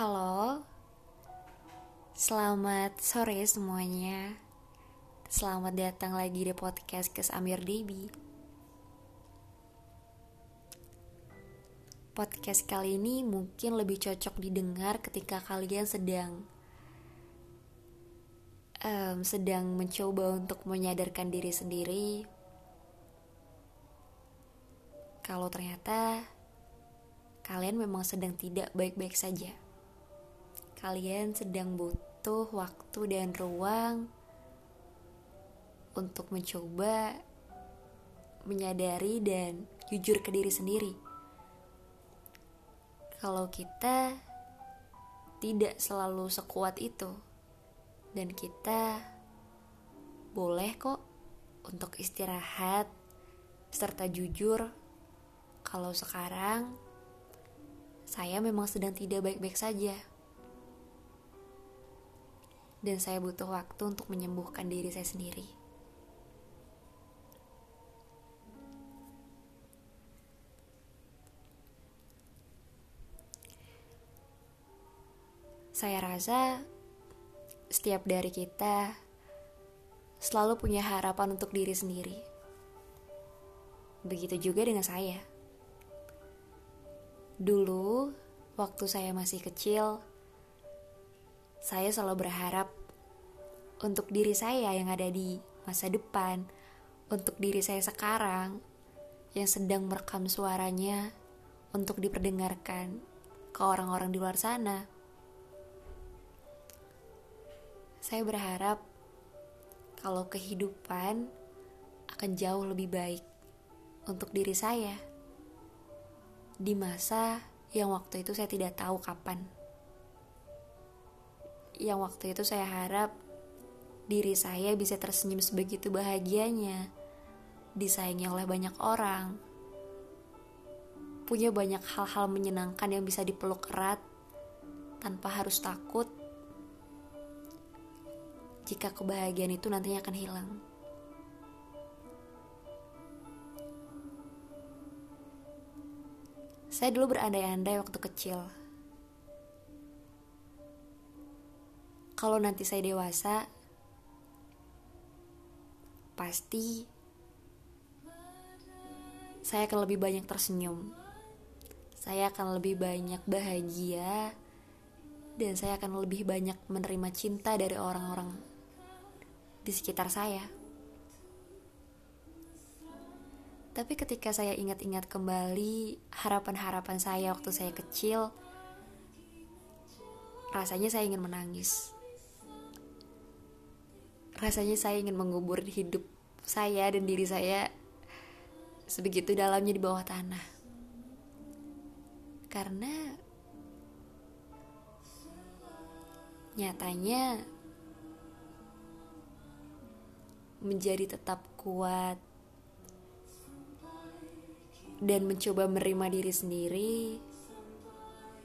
Halo, selamat sore semuanya. Selamat datang lagi di podcast Kes Amir Debi. Podcast kali ini mungkin lebih cocok didengar ketika kalian sedang um, sedang mencoba untuk menyadarkan diri sendiri. Kalau ternyata kalian memang sedang tidak baik-baik saja kalian sedang butuh waktu dan ruang untuk mencoba menyadari dan jujur ke diri sendiri. Kalau kita tidak selalu sekuat itu, dan kita boleh kok untuk istirahat serta jujur kalau sekarang saya memang sedang tidak baik-baik saja dan saya butuh waktu untuk menyembuhkan diri saya sendiri. Saya rasa setiap dari kita selalu punya harapan untuk diri sendiri. Begitu juga dengan saya. Dulu, waktu saya masih kecil, saya selalu berharap untuk diri saya yang ada di masa depan, untuk diri saya sekarang yang sedang merekam suaranya untuk diperdengarkan ke orang-orang di luar sana. Saya berharap kalau kehidupan akan jauh lebih baik untuk diri saya di masa yang waktu itu saya tidak tahu kapan yang waktu itu saya harap diri saya bisa tersenyum sebegitu bahagianya, disayangi oleh banyak orang, punya banyak hal-hal menyenangkan yang bisa dipeluk erat tanpa harus takut jika kebahagiaan itu nantinya akan hilang. Saya dulu berandai-andai waktu kecil kalau nanti saya dewasa, pasti saya akan lebih banyak tersenyum. Saya akan lebih banyak bahagia dan saya akan lebih banyak menerima cinta dari orang-orang di sekitar saya. Tapi ketika saya ingat-ingat kembali harapan-harapan saya waktu saya kecil, rasanya saya ingin menangis rasanya saya ingin mengubur hidup saya dan diri saya sebegitu dalamnya di bawah tanah. Karena nyatanya menjadi tetap kuat dan mencoba menerima diri sendiri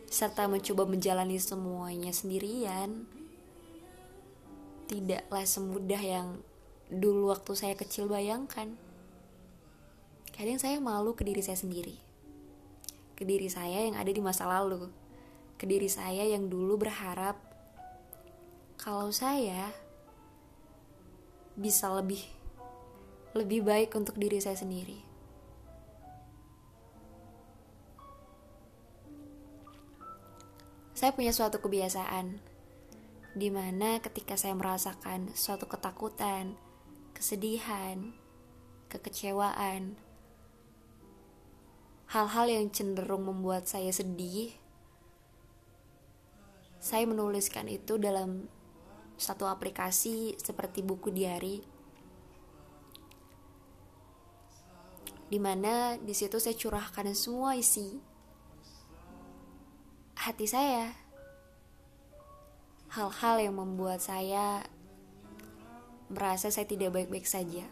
serta mencoba menjalani semuanya sendirian tidaklah semudah yang dulu waktu saya kecil bayangkan. Kadang saya malu ke diri saya sendiri. Ke diri saya yang ada di masa lalu. Ke diri saya yang dulu berharap kalau saya bisa lebih lebih baik untuk diri saya sendiri. Saya punya suatu kebiasaan di mana ketika saya merasakan suatu ketakutan, kesedihan, kekecewaan, hal-hal yang cenderung membuat saya sedih, saya menuliskan itu dalam satu aplikasi seperti buku diary, di mana di situ saya curahkan semua isi hati saya hal-hal yang membuat saya merasa saya tidak baik-baik saja.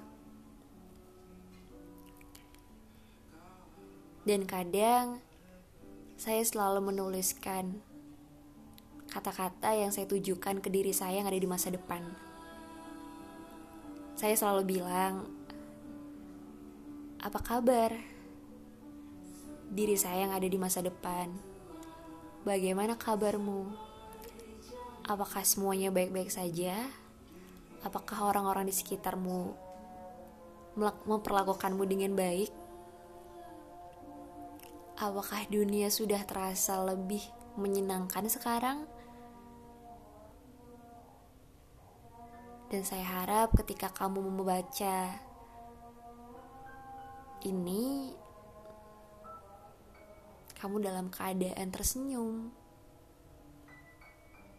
Dan kadang saya selalu menuliskan kata-kata yang saya tujukan ke diri saya yang ada di masa depan. Saya selalu bilang, "Apa kabar?" Diri saya yang ada di masa depan. bagaimana kabarmu? Apakah semuanya baik-baik saja? Apakah orang-orang di sekitarmu memperlakukanmu dengan baik? Apakah dunia sudah terasa lebih menyenangkan sekarang? Dan saya harap ketika kamu membaca ini, kamu dalam keadaan tersenyum.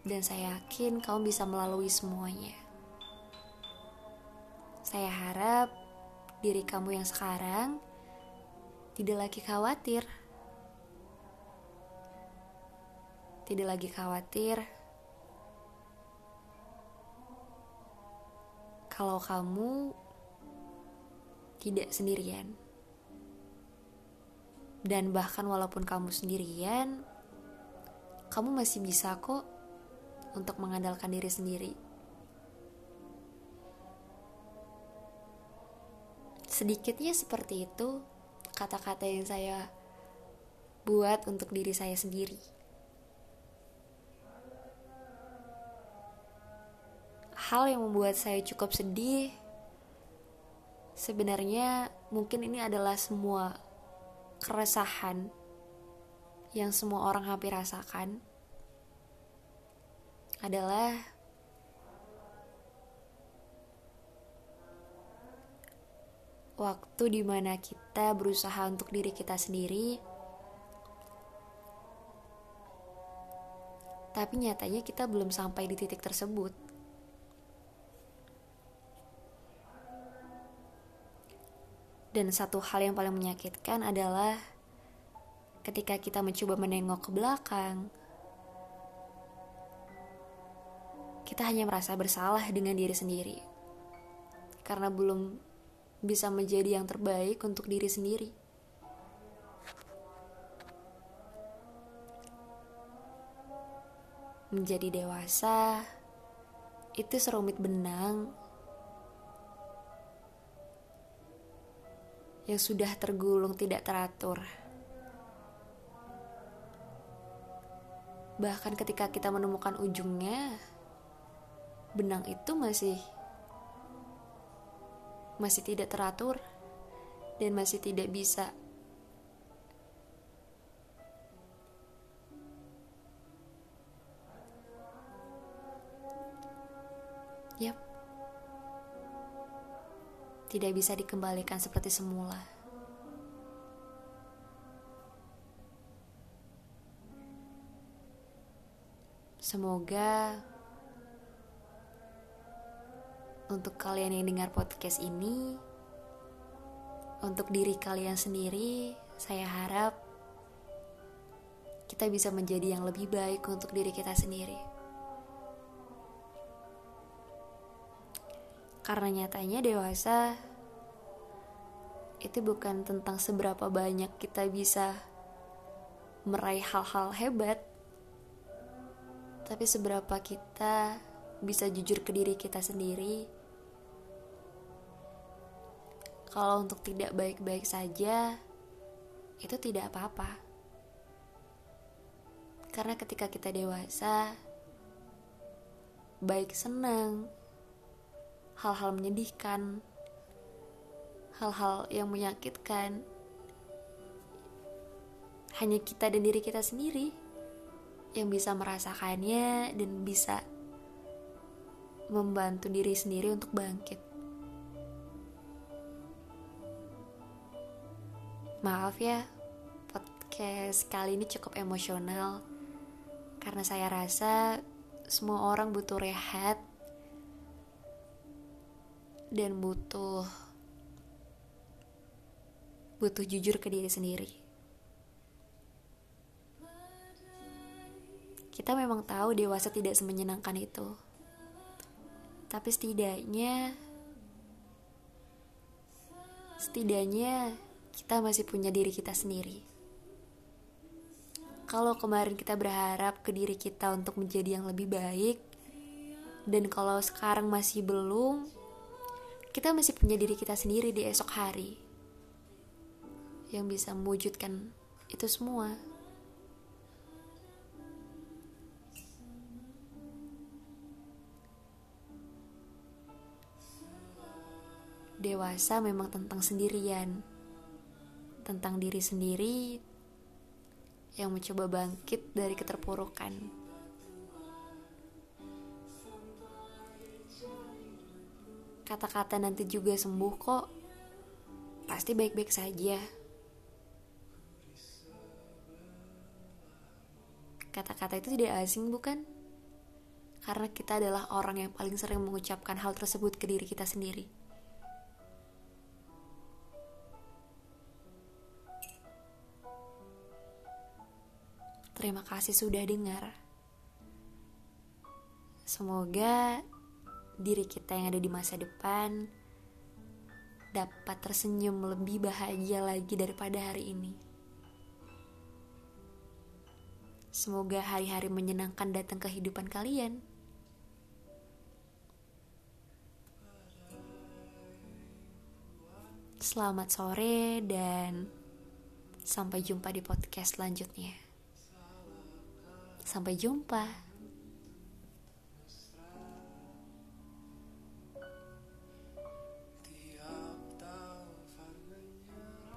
Dan saya yakin kamu bisa melalui semuanya. Saya harap diri kamu yang sekarang tidak lagi khawatir. Tidak lagi khawatir kalau kamu tidak sendirian. Dan bahkan walaupun kamu sendirian, kamu masih bisa kok untuk mengandalkan diri sendiri. Sedikitnya seperti itu kata-kata yang saya buat untuk diri saya sendiri. Hal yang membuat saya cukup sedih sebenarnya mungkin ini adalah semua keresahan yang semua orang hampir rasakan adalah waktu di mana kita berusaha untuk diri kita sendiri, tapi nyatanya kita belum sampai di titik tersebut. Dan satu hal yang paling menyakitkan adalah ketika kita mencoba menengok ke belakang, kita hanya merasa bersalah dengan diri sendiri karena belum bisa menjadi yang terbaik untuk diri sendiri. Menjadi dewasa itu serumit benang yang sudah tergulung tidak teratur. Bahkan ketika kita menemukan ujungnya, benang itu masih masih tidak teratur dan masih tidak bisa Yap. Tidak bisa dikembalikan seperti semula. Semoga untuk kalian yang dengar podcast ini, untuk diri kalian sendiri, saya harap kita bisa menjadi yang lebih baik untuk diri kita sendiri. Karena nyatanya dewasa itu bukan tentang seberapa banyak kita bisa meraih hal-hal hebat, tapi seberapa kita bisa jujur ke diri kita sendiri kalau untuk tidak baik-baik saja, itu tidak apa-apa. Karena ketika kita dewasa, baik senang, hal-hal menyedihkan, hal-hal yang menyakitkan, hanya kita dan diri kita sendiri yang bisa merasakannya dan bisa membantu diri sendiri untuk bangkit. Maaf ya, podcast kali ini cukup emosional karena saya rasa semua orang butuh rehat dan butuh butuh jujur ke diri sendiri. Kita memang tahu dewasa tidak semenyenangkan itu. Tapi setidaknya setidaknya kita masih punya diri kita sendiri. Kalau kemarin kita berharap ke diri kita untuk menjadi yang lebih baik, dan kalau sekarang masih belum, kita masih punya diri kita sendiri di esok hari yang bisa mewujudkan itu semua. Dewasa memang tentang sendirian, tentang diri sendiri yang mencoba bangkit dari keterpurukan. Kata-kata nanti juga sembuh kok, pasti baik-baik saja. Kata-kata itu tidak asing, bukan? Karena kita adalah orang yang paling sering mengucapkan hal tersebut ke diri kita sendiri. Terima kasih sudah dengar. Semoga diri kita yang ada di masa depan dapat tersenyum lebih bahagia lagi daripada hari ini. Semoga hari-hari menyenangkan datang ke kehidupan kalian. Selamat sore dan sampai jumpa di podcast selanjutnya. Sampai jumpa.